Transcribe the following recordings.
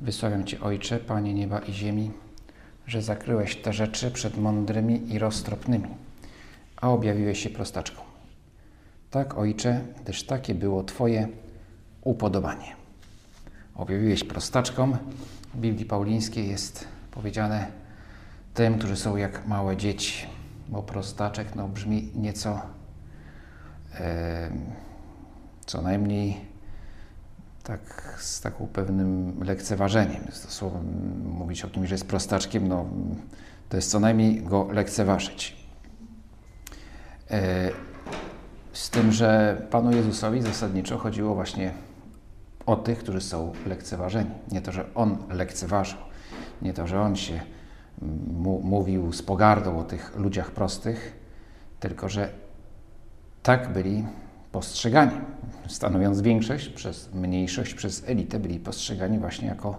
Wysławiam Cię, Ojcze, Panie nieba i ziemi, że zakryłeś te rzeczy przed mądrymi i roztropnymi, a objawiłeś się prostaczką. Tak, Ojcze, gdyż takie było Twoje upodobanie. Objawiłeś prostaczkom. W Biblii Paulińskiej jest powiedziane tym, którzy są jak małe dzieci, bo prostaczek no, brzmi nieco e, co najmniej tak z taką pewnym lekceważeniem. Jest słowo mówić o kimś, że jest prostaczkiem, no to jest co najmniej go lekceważyć. E, z tym, że Panu Jezusowi zasadniczo chodziło właśnie o tych, którzy są lekceważeni. Nie to, że On lekceważył, nie to, że On się mówił z pogardą o tych ludziach prostych, tylko że tak byli postrzegani. Stanowiąc większość przez mniejszość, przez elitę, byli postrzegani właśnie jako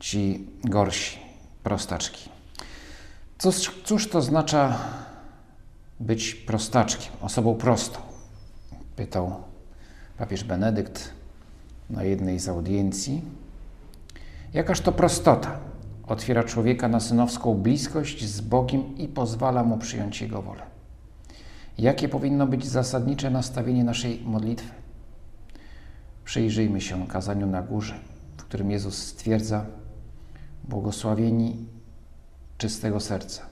ci gorsi, prostaczki. Cóż, cóż to oznacza być prostaczkiem, osobą prostą? Pytał papież Benedykt na jednej z audiencji. Jakaż to prostota otwiera człowieka na synowską bliskość z Bogiem i pozwala mu przyjąć Jego wolę. Jakie powinno być zasadnicze nastawienie naszej modlitwy? Przyjrzyjmy się kazaniu na górze, w którym Jezus stwierdza: Błogosławieni czystego serca,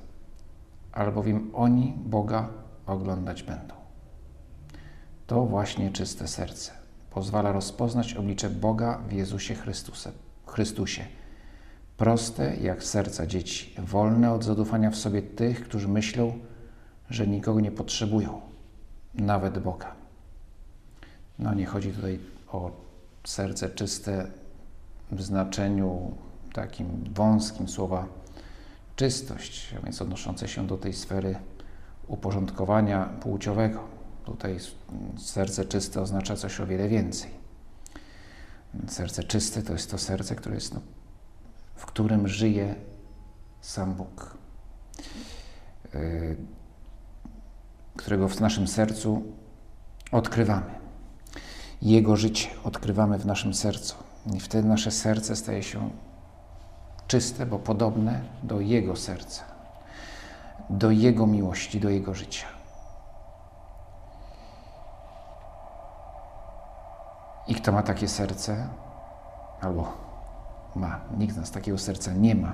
albowiem oni Boga oglądać będą. To właśnie czyste serce pozwala rozpoznać oblicze Boga w Jezusie Chrystuse, Chrystusie. Proste jak serca dzieci, wolne od zadufania w sobie tych, którzy myślą, że nikogo nie potrzebują, nawet Boga. No nie chodzi tutaj o serce czyste w znaczeniu takim wąskim słowa czystość, a więc odnoszące się do tej sfery uporządkowania płciowego. Tutaj serce czyste oznacza coś o wiele więcej. Serce czyste to jest to serce, które jest, no, w którym żyje sam Bóg. Yy, którego w naszym sercu odkrywamy. Jego życie odkrywamy w naszym sercu. I wtedy nasze serce staje się czyste, bo podobne do Jego serca, do Jego miłości, do Jego życia. I kto ma takie serce, albo ma, nikt z nas takiego serca nie ma,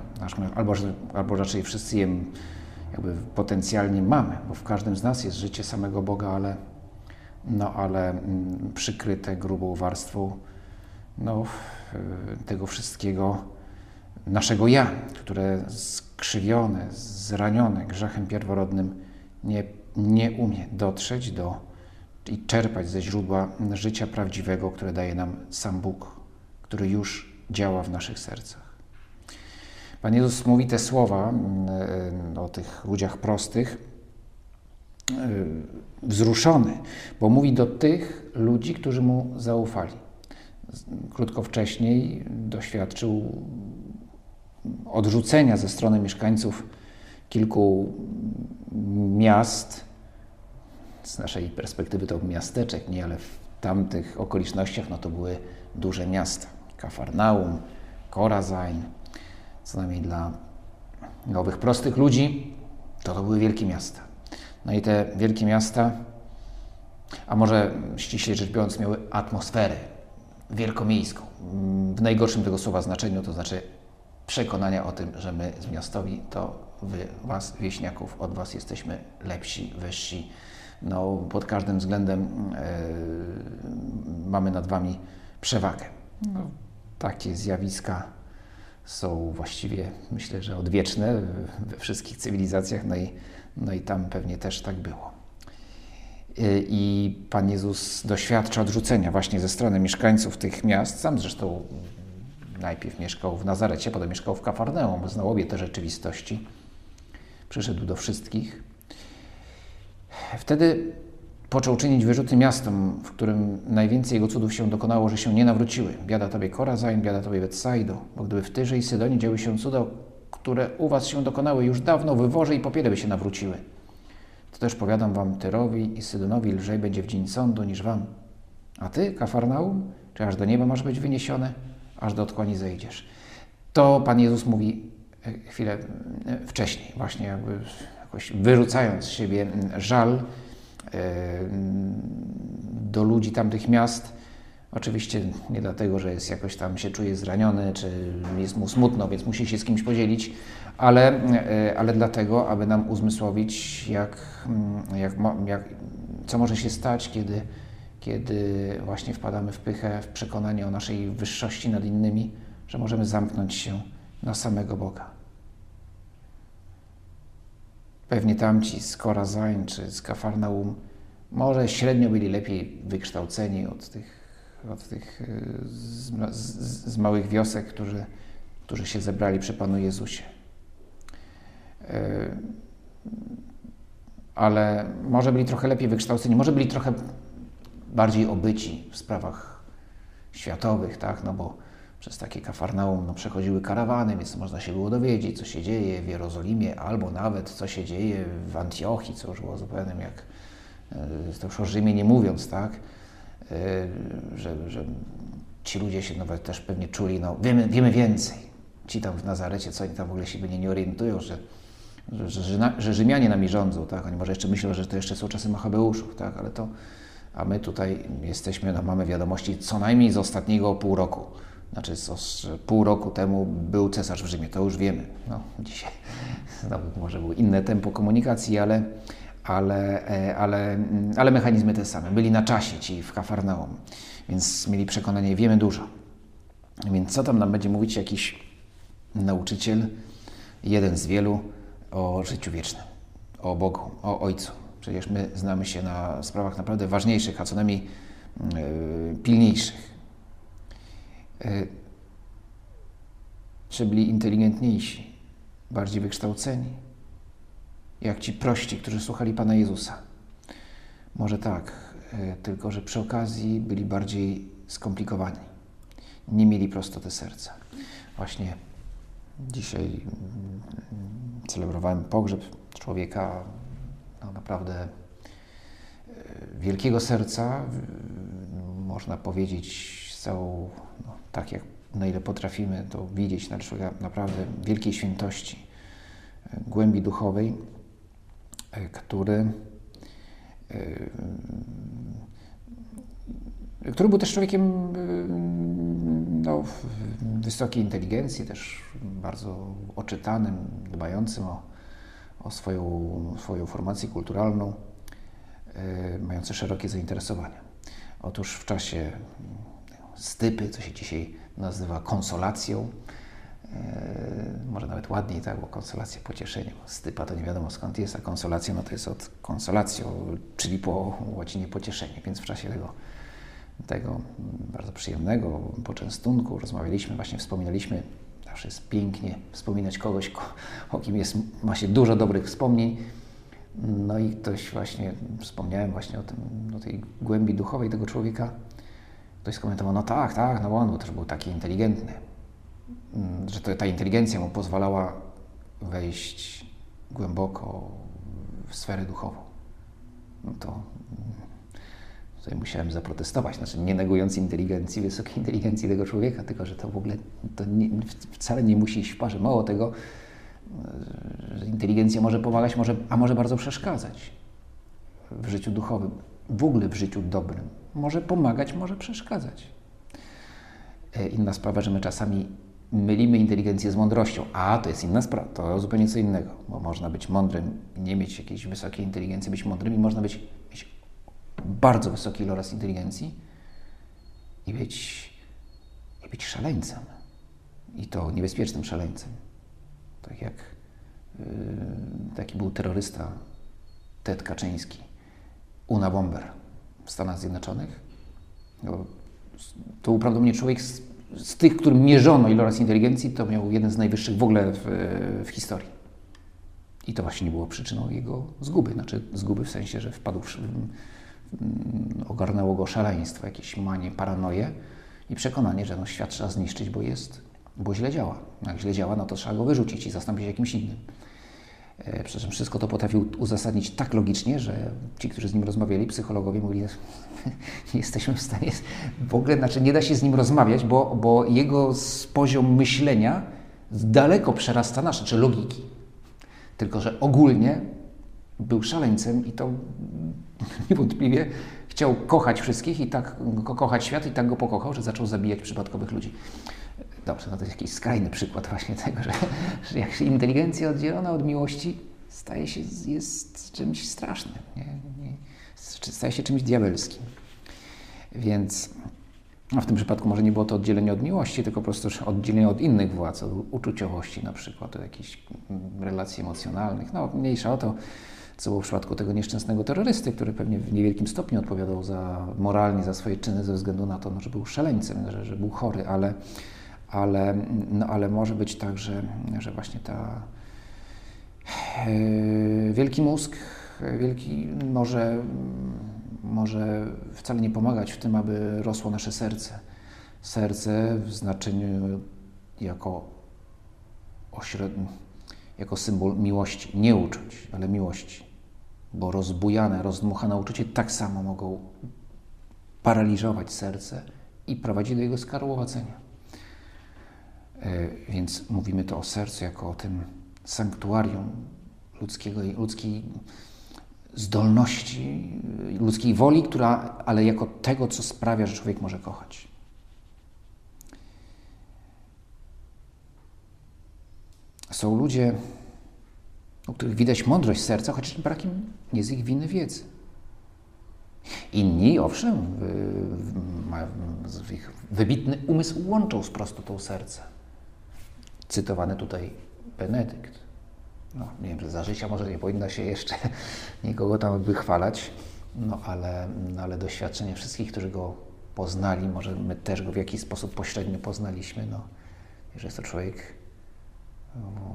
albo, albo raczej wszyscy je jakby potencjalnie mamy, bo w każdym z nas jest życie samego Boga, ale, no, ale mm, przykryte grubą warstwą no, tego wszystkiego naszego ja, które skrzywione, zranione grzechem pierworodnym nie, nie umie dotrzeć do i czerpać ze źródła życia prawdziwego, które daje nam sam Bóg, który już działa w naszych sercach. Pan Jezus mówi te słowa mm, e, o tych ludziach prostych, e, wzruszony, bo mówi do tych ludzi, którzy mu zaufali. Krótko wcześniej doświadczył odrzucenia ze strony mieszkańców kilku miast. Z naszej perspektywy to miasteczek, nie, ale w tamtych okolicznościach no to były duże miasta. Kafarnaum, Korazain, co najmniej dla nowych, prostych ludzi, to to były wielkie miasta. No i te wielkie miasta, a może ściślej rzecz biorąc, miały atmosferę wielkomiejską. W najgorszym tego słowa znaczeniu, to znaczy przekonania o tym, że my z miastowi, to wy, was, wieśniaków, od was jesteśmy lepsi, wyżsi. No, pod każdym względem yy, mamy nad wami przewagę. No, takie zjawiska są właściwie, myślę, że odwieczne we wszystkich cywilizacjach, no i, no i tam pewnie też tak było. I Pan Jezus doświadcza odrzucenia właśnie ze strony mieszkańców tych miast. Sam zresztą najpierw mieszkał w Nazarecie, potem mieszkał w Kafarneum, znał obie te rzeczywistości. Przyszedł do wszystkich. Wtedy począł czynić wyrzuty miastom, w którym najwięcej jego cudów się dokonało, że się nie nawróciły. Biada tobie Korazajn, biada tobie Betsaido, bo gdyby w Tyrze i Sydonii działy się cuda, które u was się dokonały już dawno, wyworze i popiele by się nawróciły. To też powiadam wam Tyrowi i Sydonowi lżej będzie w dzień sądu niż wam. A ty, Kafarnaum, czy aż do nieba masz być wyniesione, aż do otchłani zejdziesz. To Pan Jezus mówi e, chwilę e, wcześniej, właśnie jakby jakoś wyrzucając z siebie żal do ludzi tamtych miast. Oczywiście nie dlatego, że jest jakoś tam się czuje zraniony, czy jest mu smutno, więc musi się z kimś podzielić, ale, ale dlatego, aby nam uzmysłowić, jak, jak, jak, co może się stać, kiedy kiedy właśnie wpadamy w pychę, w przekonanie o naszej wyższości nad innymi, że możemy zamknąć się na samego Boga. Pewnie tamci z Korazain czy z Kafarnaum może średnio byli lepiej wykształceni od tych, od tych e, z, z, z małych wiosek, którzy, którzy się zebrali przy Panu Jezusie. E, ale może byli trochę lepiej wykształceni, może byli trochę bardziej obyci w sprawach światowych, tak, no bo przez takie Kafarnaum no, przechodziły karawany, więc można się było dowiedzieć, co się dzieje w Jerozolimie, albo nawet co się dzieje w Antiochii, co już było zupełnie jak, e, to już o Rzymie nie mówiąc, tak, e, że, że ci ludzie się nawet też pewnie czuli, no wiemy, wiemy więcej. Ci tam w Nazarecie, co oni tam w ogóle się nie orientują, że, że, że, że Rzymianie nami rządzą, tak, oni może jeszcze myślą, że to jeszcze są czasy Machabeuszów, tak, ale to a my tutaj jesteśmy, no mamy wiadomości co najmniej z ostatniego pół roku. Znaczy z, pół roku temu był cesarz w Rzymie, to już wiemy. No, dzisiaj no, może było inne tempo komunikacji, ale, ale, e, ale, ale mechanizmy te same. Byli na czasie ci w Kafarnaum, więc mieli przekonanie, wiemy dużo. Więc co tam nam będzie mówić jakiś nauczyciel, jeden z wielu, o życiu wiecznym, o Bogu, o Ojcu. Przecież my znamy się na sprawach naprawdę ważniejszych, a co najmniej yy, pilniejszych. Yy, czy byli inteligentniejsi, bardziej wykształceni, jak ci prości, którzy słuchali Pana Jezusa? Może tak, yy, tylko że przy okazji byli bardziej skomplikowani. Nie mieli prostoty serca. Właśnie dzisiaj mm, celebrowałem pogrzeb człowieka no, naprawdę e, wielkiego serca, można powiedzieć z całą, no, tak jak na ile potrafimy to widzieć na człowieka naprawdę wielkiej świętości, e, głębi duchowej, e, który, który był też człowiekiem no, wysokiej inteligencji, też bardzo oczytanym, dbającym o o swoją, swoją formację kulturalną, e, mające szerokie zainteresowania. Otóż w czasie stypy, co się dzisiaj nazywa konsolacją, e, może nawet ładniej, tak, bo konsolacja pocieszeniem. Stypa to nie wiadomo skąd jest, a konsolacja no to jest od konsolacją, czyli po łacinie pocieszenie. Więc w czasie tego, tego bardzo przyjemnego poczęstunku rozmawialiśmy, właśnie wspominaliśmy Zawsze jest pięknie wspominać kogoś, o kim jest, ma się dużo dobrych wspomnień. No i ktoś właśnie, wspomniałem właśnie o, tym, o tej głębi duchowej tego człowieka. Ktoś skomentował, no tak, tak, no on też był taki inteligentny, mm, że to, ta inteligencja mu pozwalała wejść głęboko w sferę duchową. No to Tutaj musiałem zaprotestować, znaczy nie negując inteligencji, wysokiej inteligencji tego człowieka, tylko że to w ogóle to nie, wcale nie musi iść w parze. Mało tego, że inteligencja może pomagać, może, a może bardzo przeszkadzać w życiu duchowym, w ogóle w życiu dobrym. Może pomagać, może przeszkadzać. E, inna sprawa, że my czasami mylimy inteligencję z mądrością, a to jest inna sprawa, to zupełnie co innego, bo można być mądrym nie mieć jakiejś wysokiej inteligencji, być mądrym i można być, mieć bardzo wysoki iloraz inteligencji i być, i być szaleńcem. I to niebezpiecznym szaleńcem. Tak jak yy, taki był terrorysta Ted Kaczyński, Una Bomber w Stanach Zjednoczonych. No, to był prawdopodobnie człowiek z, z tych, którym mierzono iloraz inteligencji, to miał jeden z najwyższych w ogóle w, w historii. I to właśnie było przyczyną jego zguby. Znaczy zguby w sensie, że wpadł w, ogarnęło go szaleństwo, jakieś manie, paranoje i przekonanie, że no, świat trzeba zniszczyć, bo jest, bo źle działa. Jak źle działa, no to trzeba go wyrzucić i zastąpić jakimś innym. E, przy czym wszystko to potrafił uzasadnić tak logicznie, że ci, którzy z nim rozmawiali, psychologowie mówili, nie jesteśmy w stanie w ogóle, znaczy nie da się z nim rozmawiać, bo, bo jego poziom myślenia daleko przerasta nasze, czy logiki. Tylko, że ogólnie był szaleńcem i to niewątpliwie chciał kochać wszystkich i tak kochać świat i tak go pokochał, że zaczął zabijać przypadkowych ludzi. Dobrze, no to jest jakiś skrajny przykład właśnie tego, że, że jak się inteligencja oddzielona od miłości staje się, jest czymś strasznym, nie? Nie, staje się czymś diabelskim. Więc no w tym przypadku może nie było to oddzielenie od miłości, tylko po prostu oddzielenie od innych władz, od uczuciowości na przykład, od jakichś relacji emocjonalnych. No mniejsza o to, co było w przypadku tego nieszczęsnego terrorysty, który pewnie w niewielkim stopniu odpowiadał za moralnie za swoje czyny ze względu na to, no, że był szaleńcem, że, że był chory, ale, ale, no, ale może być tak, że, że właśnie ta yy, wielki mózg, wielki może, może wcale nie pomagać w tym, aby rosło nasze serce. Serce w znaczeniu jako ośredni, jako symbol miłości, nie uczuć, ale miłości. Bo rozbujane, rozdmuchane uczucie tak samo mogą paraliżować serce i prowadzić do jego skarłowacenia. E, więc mówimy to o sercu jako o tym sanktuarium ludzkiego, ludzkiej zdolności, ludzkiej woli, która, ale jako tego, co sprawia, że człowiek może kochać. Są ludzie, u których widać mądrość serca, chociaż brakiem z ich winy wiedzy. Inni, owszem, mają wybitny umysł łączą z prostotą serca. Cytowany tutaj Benedykt. No, nie wiem, że za życia może nie powinno się jeszcze nikogo tam wychwalać, no ale, no, ale doświadczenie wszystkich, którzy go poznali, może my też go w jakiś sposób pośrednio poznaliśmy, no, że jest to człowiek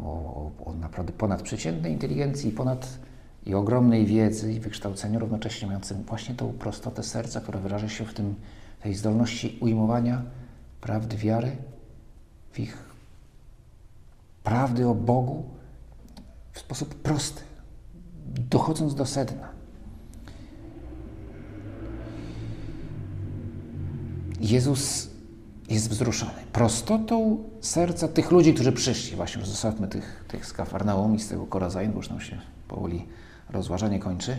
o, o, naprawdę ponadprzeciętnej inteligencji, ponad i ogromnej wiedzy i wykształcenia, równocześnie mającym właśnie tą prostotę serca, która wyraża się w tym, tej zdolności ujmowania prawdy wiary, w ich prawdy o Bogu w sposób prosty, dochodząc do sedna. Jezus jest wzruszony prostotą serca tych ludzi, którzy przyszli. Właśnie już zostawmy tych, tych z Kafarnaum i z tego Korazain, bo już nam się powoli rozważanie kończy,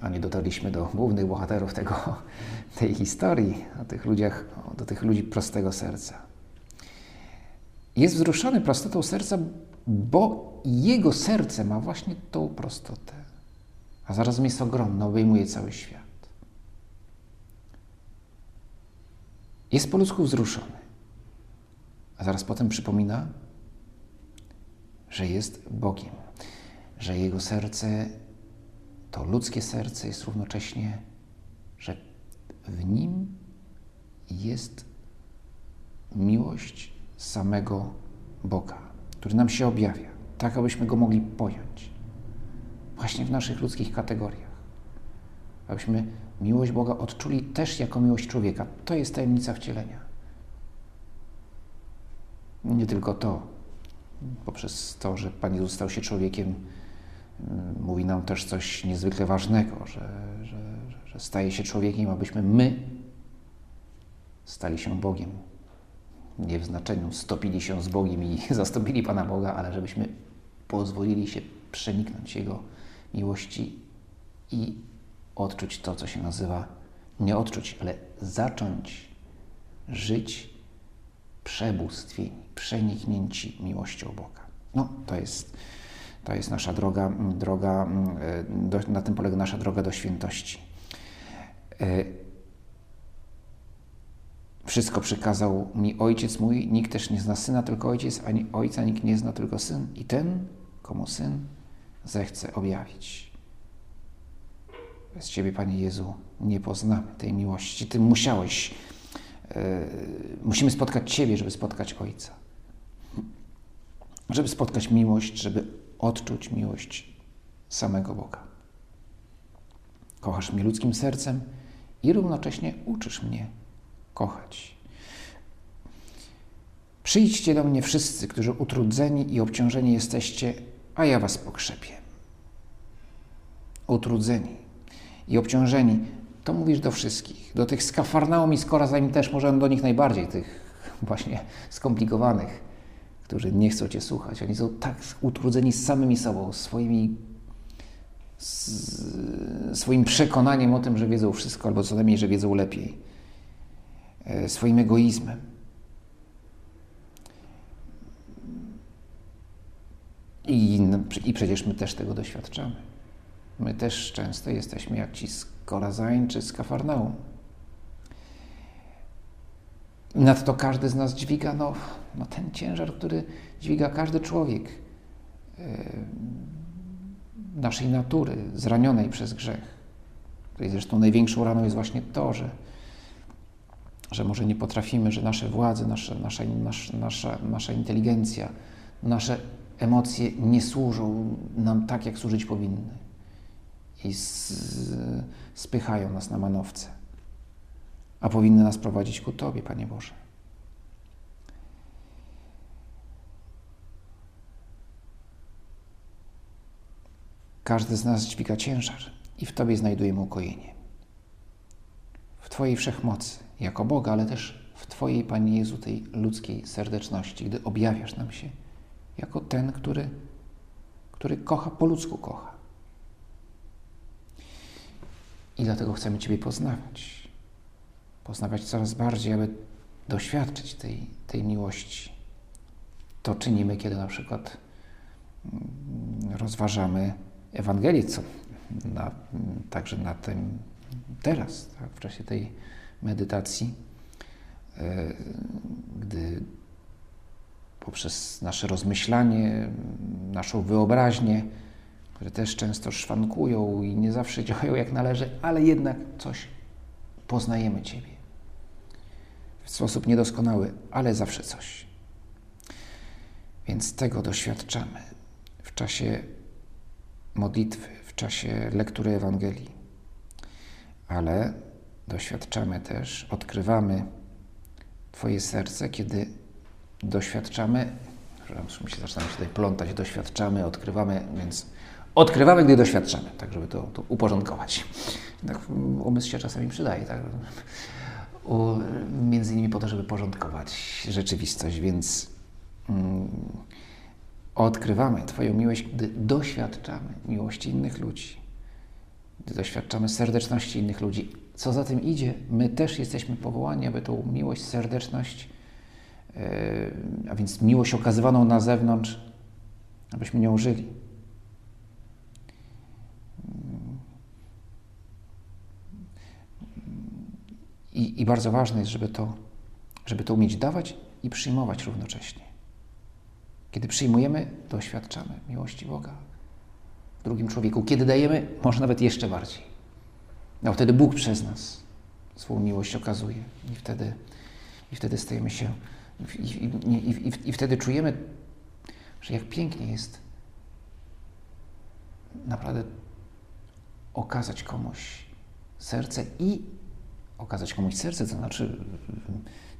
a nie dotarliśmy do głównych bohaterów tego, tej historii, o tych ludziach, do tych ludzi prostego serca. Jest wzruszony prostotą serca, bo jego serce ma właśnie tą prostotę, a zarazem jest ogromne, obejmuje cały świat. Jest po ludzku wzruszony, a zaraz potem przypomina, że jest Bogiem, że jego serce, to ludzkie serce jest równocześnie, że w nim jest miłość samego Boga, który nam się objawia, tak abyśmy go mogli pojąć, właśnie w naszych ludzkich kategoriach, abyśmy miłość Boga odczuli też jako miłość człowieka. To jest tajemnica wcielenia. Nie tylko to, poprzez to, że Pan Jezus stał się człowiekiem, mm, mówi nam też coś niezwykle ważnego, że, że, że staje się człowiekiem, abyśmy my stali się Bogiem. Nie w znaczeniu stopili się z Bogiem i zastąpili Pana Boga, ale żebyśmy pozwolili się przeniknąć Jego miłości i odczuć to, co się nazywa, nie odczuć, ale zacząć żyć przebóstwieni, przeniknięci miłością Boga. No, to jest, to jest nasza droga, droga do, na tym polega nasza droga do świętości. Wszystko przykazał mi ojciec mój, nikt też nie zna syna, tylko ojciec, ani ojca nikt nie zna, tylko syn. I ten, komu syn zechce objawić. Bez Ciebie, Panie Jezu, nie poznamy tej miłości. Ty musiałeś musimy spotkać Ciebie, żeby spotkać Ojca. Żeby spotkać miłość, żeby odczuć miłość samego Boga. Kochasz mnie ludzkim sercem i równocześnie uczysz mnie kochać. Przyjdźcie do mnie wszyscy, którzy utrudzeni i obciążeni jesteście, a ja was pokrzepię. Utrudzeni i obciążeni, to mówisz do wszystkich. Do tych z Kafarnaum i z Korazami też, może do nich najbardziej, tych właśnie skomplikowanych, którzy nie chcą Cię słuchać. Oni są tak utrudzeni samymi sobą, swoimi, swoim przekonaniem o tym, że wiedzą wszystko, albo co najmniej, że wiedzą lepiej. E, swoim egoizmem. I, I przecież my też tego doświadczamy. My też często jesteśmy jak ci z Korazain czy z Kafarnaum. Nadto każdy z nas dźwiga no, no ten ciężar, który dźwiga każdy człowiek yy, naszej natury, zranionej przez grzech. Tutaj zresztą największą raną jest właśnie to, że, że może nie potrafimy, że nasze władze, nasze, nasza, nasza, nasza, nasza inteligencja, nasze emocje nie służą nam tak, jak służyć powinny i spychają nas na manowce, a powinny nas prowadzić ku Tobie, Panie Boże. Każdy z nas dźwiga ciężar i w Tobie znajdujemy ukojenie. Twojej wszechmocy, jako Boga, ale też w Twojej, Panie Jezu, tej ludzkiej serdeczności, gdy objawiasz nam się jako ten, który, który kocha po ludzku kocha. I dlatego chcemy Ciebie poznawać. Poznawać coraz bardziej, aby doświadczyć tej, tej miłości. To czynimy, kiedy na przykład mm, rozważamy Ewangelię, co na, także na tym teraz, tak, w czasie tej medytacji, e, gdy poprzez nasze rozmyślanie, naszą wyobraźnię, które też często szwankują i nie zawsze działają jak należy, ale jednak coś poznajemy Ciebie. W sposób niedoskonały, ale zawsze coś. Więc tego doświadczamy w czasie modlitwy, w czasie lektury Ewangelii. Ale doświadczamy też, odkrywamy Twoje serce, kiedy doświadczamy, przepraszam, się zaczynamy się tutaj plątać, doświadczamy, odkrywamy, więc odkrywamy, gdy doświadczamy, tak żeby to, to uporządkować. Tak umysł się czasami przydaje, tak? Między innymi po to, żeby porządkować rzeczywistość, więc mm, odkrywamy Twoją miłość, gdy doświadczamy miłości innych ludzi, gdy doświadczamy serdeczności innych ludzi. Co za tym idzie, my też jesteśmy powołani, aby tą miłość, serdeczność E, a więc miłość okazywaną na zewnątrz, abyśmy nią żyli. I, I, bardzo ważne jest, żeby to, żeby to umieć dawać i przyjmować równocześnie. Kiedy przyjmujemy, doświadczamy miłości Boga w drugim człowieku. Kiedy dajemy, może nawet jeszcze bardziej. No wtedy Bóg przez nas swą miłość okazuje i wtedy, i wtedy stajemy się i, i, i, I, wtedy czujemy, że jak pięknie jest naprawdę okazać komuś serce i okazać komuś serce, to znaczy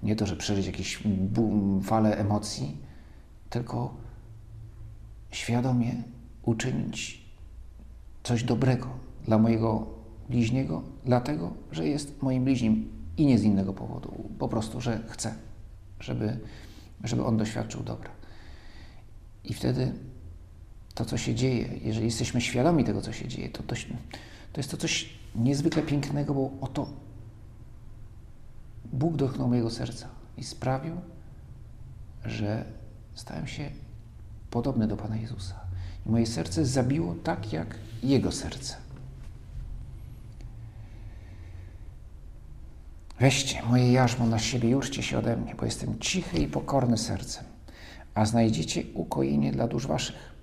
nie to, że przeżyć jakieś fale emocji, tylko świadomie uczynić coś dobrego dla mojego bliźniego, dlatego, że jest moim bliźnim i nie z innego powodu, po prostu, że chcę żeby, żeby on doświadczył dobra. I wtedy to, co się dzieje, jeżeli jesteśmy świadomi tego, co się dzieje, to, to, to jest to coś niezwykle pięknego, bo oto Bóg dotknął mojego serca i sprawił, że stałem się podobny do Pana Jezusa. I moje serce zabiło tak, jak Jego serce. Weźcie moje jarzmo na siebie i uczcie się ode mnie, bo jestem cichy i pokorny sercem, a znajdziecie ukojenie dla dusz waszych,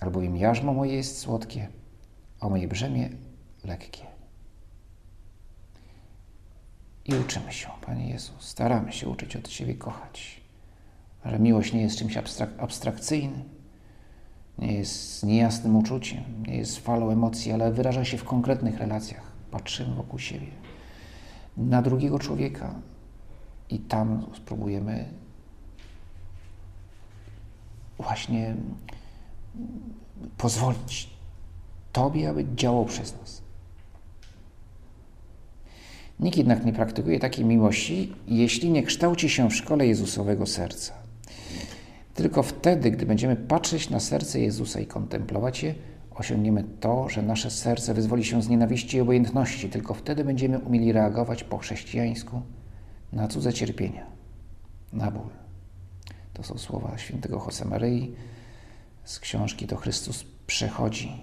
albowiem jarzmo moje jest słodkie, a moje brzemię lekkie. i uczymy się, Panie Jezu. Staramy się uczyć od Ciebie kochać. Że miłość nie jest czymś abstrak abstrakcyjnym, nie jest niejasnym uczuciem, nie jest falą emocji, ale wyraża się w konkretnych relacjach. Patrzymy wokół siebie, na drugiego człowieka i tam spróbujemy właśnie pozwolić Tobie, aby działał przez nas. Nikt jednak nie praktykuje takiej miłości, jeśli nie kształci się w szkole Jezusowego serca. Tylko wtedy, gdy będziemy patrzeć na serce Jezusa i kontemplować je, osiągniemy to, że nasze serce wyzwoli się z nienawiści i obojętności. Tylko wtedy będziemy umieli reagować po chrześcijańsku na cudze cierpienia, na ból. To są słowa świętego Josemaryi z książki To Chrystus przechodzi.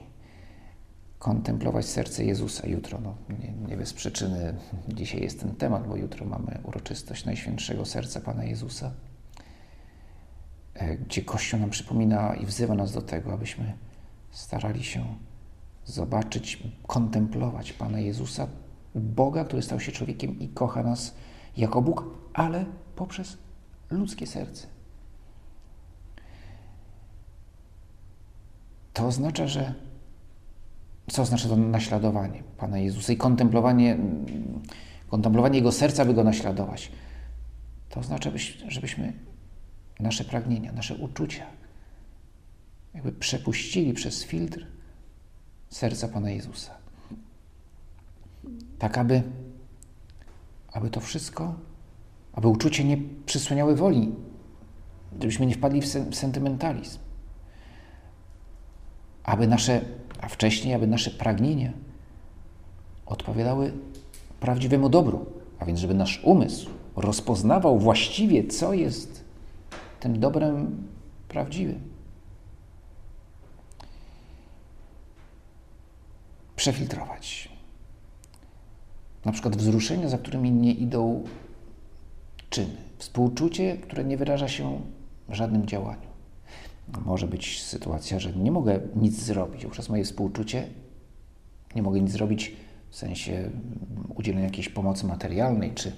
Kontemplować serce Jezusa jutro. No, nie, nie bez przyczyny dzisiaj jest ten temat, bo jutro mamy uroczystość Najświętszego Serca Pana Jezusa, gdzie Kościół nam przypomina i wzywa nas do tego, abyśmy starali się zobaczyć, kontemplować Pana Jezusa, Boga, który stał się człowiekiem i kocha nas jako Bóg, ale poprzez ludzkie serce. To oznacza, że co oznacza to naśladowanie Pana Jezusa i kontemplowanie, kontemplowanie Jego serca, by Go naśladować? To oznacza, żebyśmy nasze pragnienia, nasze uczucia. Jakby przepuścili przez filtr serca Pana Jezusa. Tak, aby, aby to wszystko, aby uczucie nie przysłaniały woli, żebyśmy nie wpadli w sentymentalizm. Aby nasze, a wcześniej, aby nasze pragnienia odpowiadały prawdziwemu dobru, a więc żeby nasz umysł rozpoznawał właściwie, co jest tym dobrem prawdziwym. Przefiltrować. Na przykład wzruszenia, za którymi nie idą czyny. Współczucie, które nie wyraża się w żadnym działaniu może być sytuacja, że nie mogę nic zrobić. Przez moje współczucie nie mogę nic zrobić w sensie udzielenia jakiejś pomocy materialnej, czy,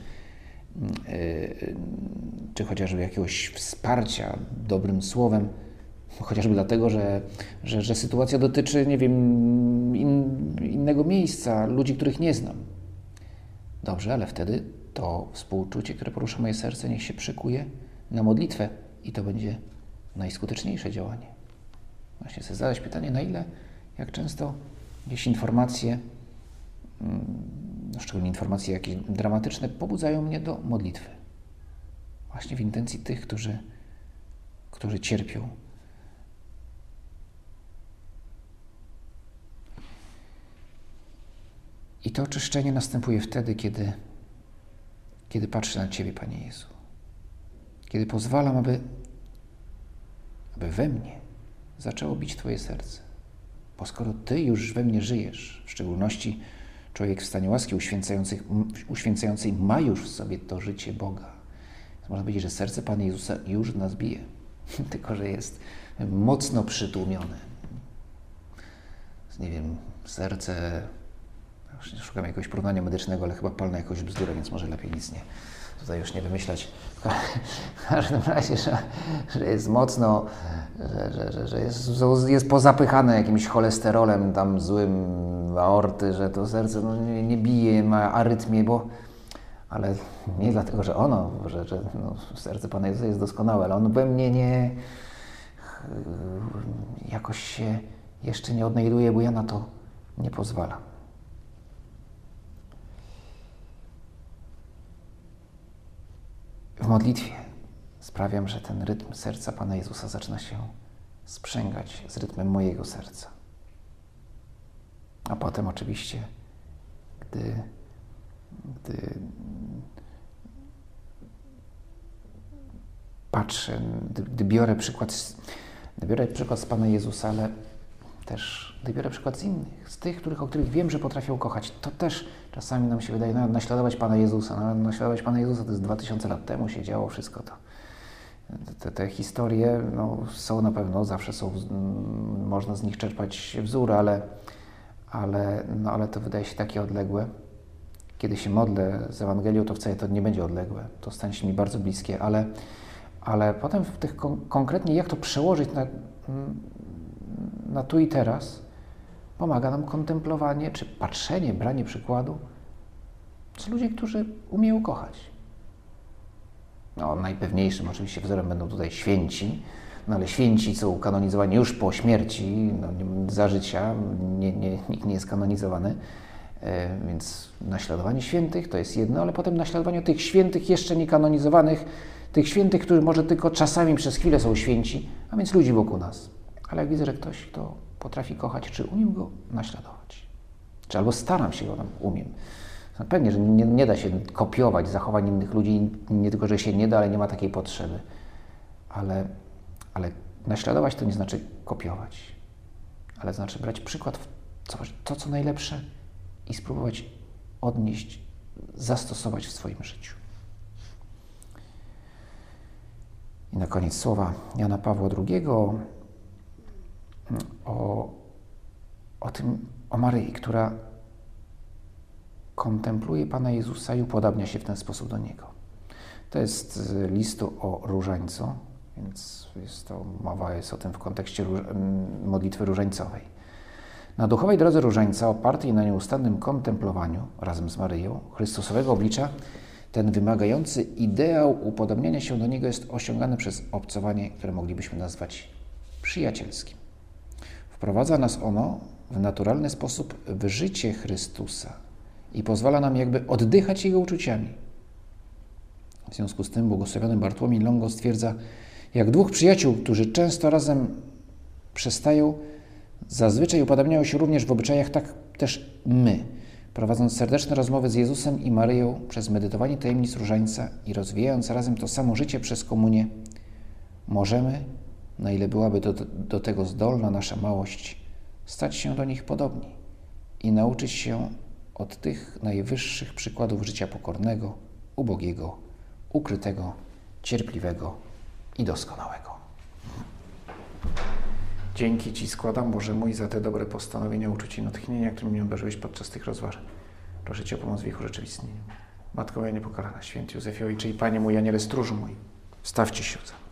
czy chociażby jakiegoś wsparcia dobrym słowem, chociażby dlatego, że, że, że sytuacja dotyczy, nie wiem, in, innego miejsca, ludzi, których nie znam. Dobrze, ale wtedy to współczucie, które porusza moje serce, niech się przykuje na modlitwę i to będzie najskuteczniejsze działanie. Właśnie sobie zadać pytanie, na ile, jak często jakieś informacje, mm, szczególnie informacje jakieś dramatyczne, pobudzają mnie do modlitwy. Właśnie w intencji tych, którzy, którzy cierpią. I to oczyszczenie następuje wtedy, kiedy, kiedy patrzę na Ciebie, Panie Jezu. Kiedy pozwalam, aby aby we mnie zaczęło bić Twoje serce. Bo skoro Ty już we mnie żyjesz, w szczególności człowiek w stanie łaski uświęcającej ma już w sobie to życie Boga, można powiedzieć, że serce Pana Jezusa już nas bije, tylko że jest mocno przytłumione. Nie wiem, serce, szukam jakiegoś porównania medycznego, ale chyba palne jakoś bzdurę, więc może lepiej nic nie, tutaj już nie wymyślać. W każdym razie, że, że jest mocno, że, że, że jest, jest pozapychane jakimś cholesterolem tam złym aorty, że to serce no, nie, nie bije, ma arytmię, bo ale nie dlatego, że ono, że, że no, serce Pana Jezusa jest doskonałe, ale on we mnie nie jakoś się jeszcze nie odnajduje, bo ja na to nie pozwalam. W modlitwie sprawiam, że ten rytm serca Pana Jezusa zaczyna się sprzęgać z rytmem mojego serca. A potem oczywiście, gdy, gdy patrzę, gdy, gdy biorę przykład, gdy biorę przykład z Pana Jezusa, ale też gdy biorę przykład z innych, z tych, których, o których wiem, że potrafią kochać, to też czasami nam się wydaje, nawet naśladować Pana Jezusa, nawet naśladować Pana Jezusa, to jest 2000 lat temu się działo wszystko to. Te, te historie no, są na pewno, zawsze są, można z nich czerpać wzór, ale, ale, no, ale to wydaje się takie odległe. kiedy się modlę z Ewangelią, to wcale to nie będzie odległe, to stanie się mi bardzo bliskie, ale, ale potem w tych kon konkretnie, jak to przełożyć na, na tu i teraz, pomaga nam kontemplowanie czy patrzenie, branie przykładu z ludzi, którzy umieją kochać. No, najpewniejszym oczywiście wzorem będą tutaj święci, no ale święci są kanonizowani już po śmierci, no, za życia, nie, nie, nikt nie jest kanonizowany, e, więc naśladowanie świętych to jest jedno, ale potem naśladowanie tych świętych jeszcze nie kanonizowanych, tych świętych, którzy może tylko czasami przez chwilę są święci, a więc ludzi wokół nas. Ale jak widzę, że ktoś, kto potrafi kochać, czy umiem go naśladować? Czy albo staram się go, tam umiem. No pewnie, że nie, nie, da się kopiować zachowań innych ludzi, nie tylko, że się nie da, ale nie ma takiej potrzeby. Ale, ale naśladować to nie znaczy kopiować, ale znaczy brać przykład w coś, to, co najlepsze i spróbować odnieść, zastosować w swoim życiu. I na koniec słowa Jana Pawła II o, o tym, o Maryi, która kontempluje Pana Jezusa i upodabnia się w ten sposób do Niego. To jest z listu o różańcu, więc jest to, mowa jest o tym w kontekście róż, modlitwy różańcowej. Na duchowej drodze różańca, opartej na nieustannym kontemplowaniu razem z Maryją Chrystusowego oblicza, ten wymagający ideał upodobniania się do Niego jest osiągany przez obcowanie, które moglibyśmy nazwać przyjacielskim. Wprowadza nas ono w naturalny sposób w życie Chrystusa i pozwala nam jakby oddychać Jego uczuciami. W związku z tym błogosławiony Bartłomiej Longo stwierdza, jak dwóch przyjaciół, którzy często razem przestają, zazwyczaj upodabniają się również w obyczajach, tak też my, prowadząc serdeczne rozmowy z Jezusem i Maryją przez medytowanie tajemnic różańca i rozwijając razem to samo życie przez komunię, możemy na ile byłaby do, do tego zdolna nasza małość, stać się do nich podobni i nauczyć się od tych najwyższych przykładów życia pokornego, ubogiego, ukrytego, cierpliwego i doskonałego. Dzięki Ci składam, Boże mój, za te dobre postanowienia, uczucie i natchnienia, którymi mnie obdarzyłeś podczas tych rozważań. Proszę Cię o pomoc w ich urzeczywistnieniu. Matko moja niepokalana, święty Józefie Ojcze i Panie mój, Aniele stróżu mój, stawcie się za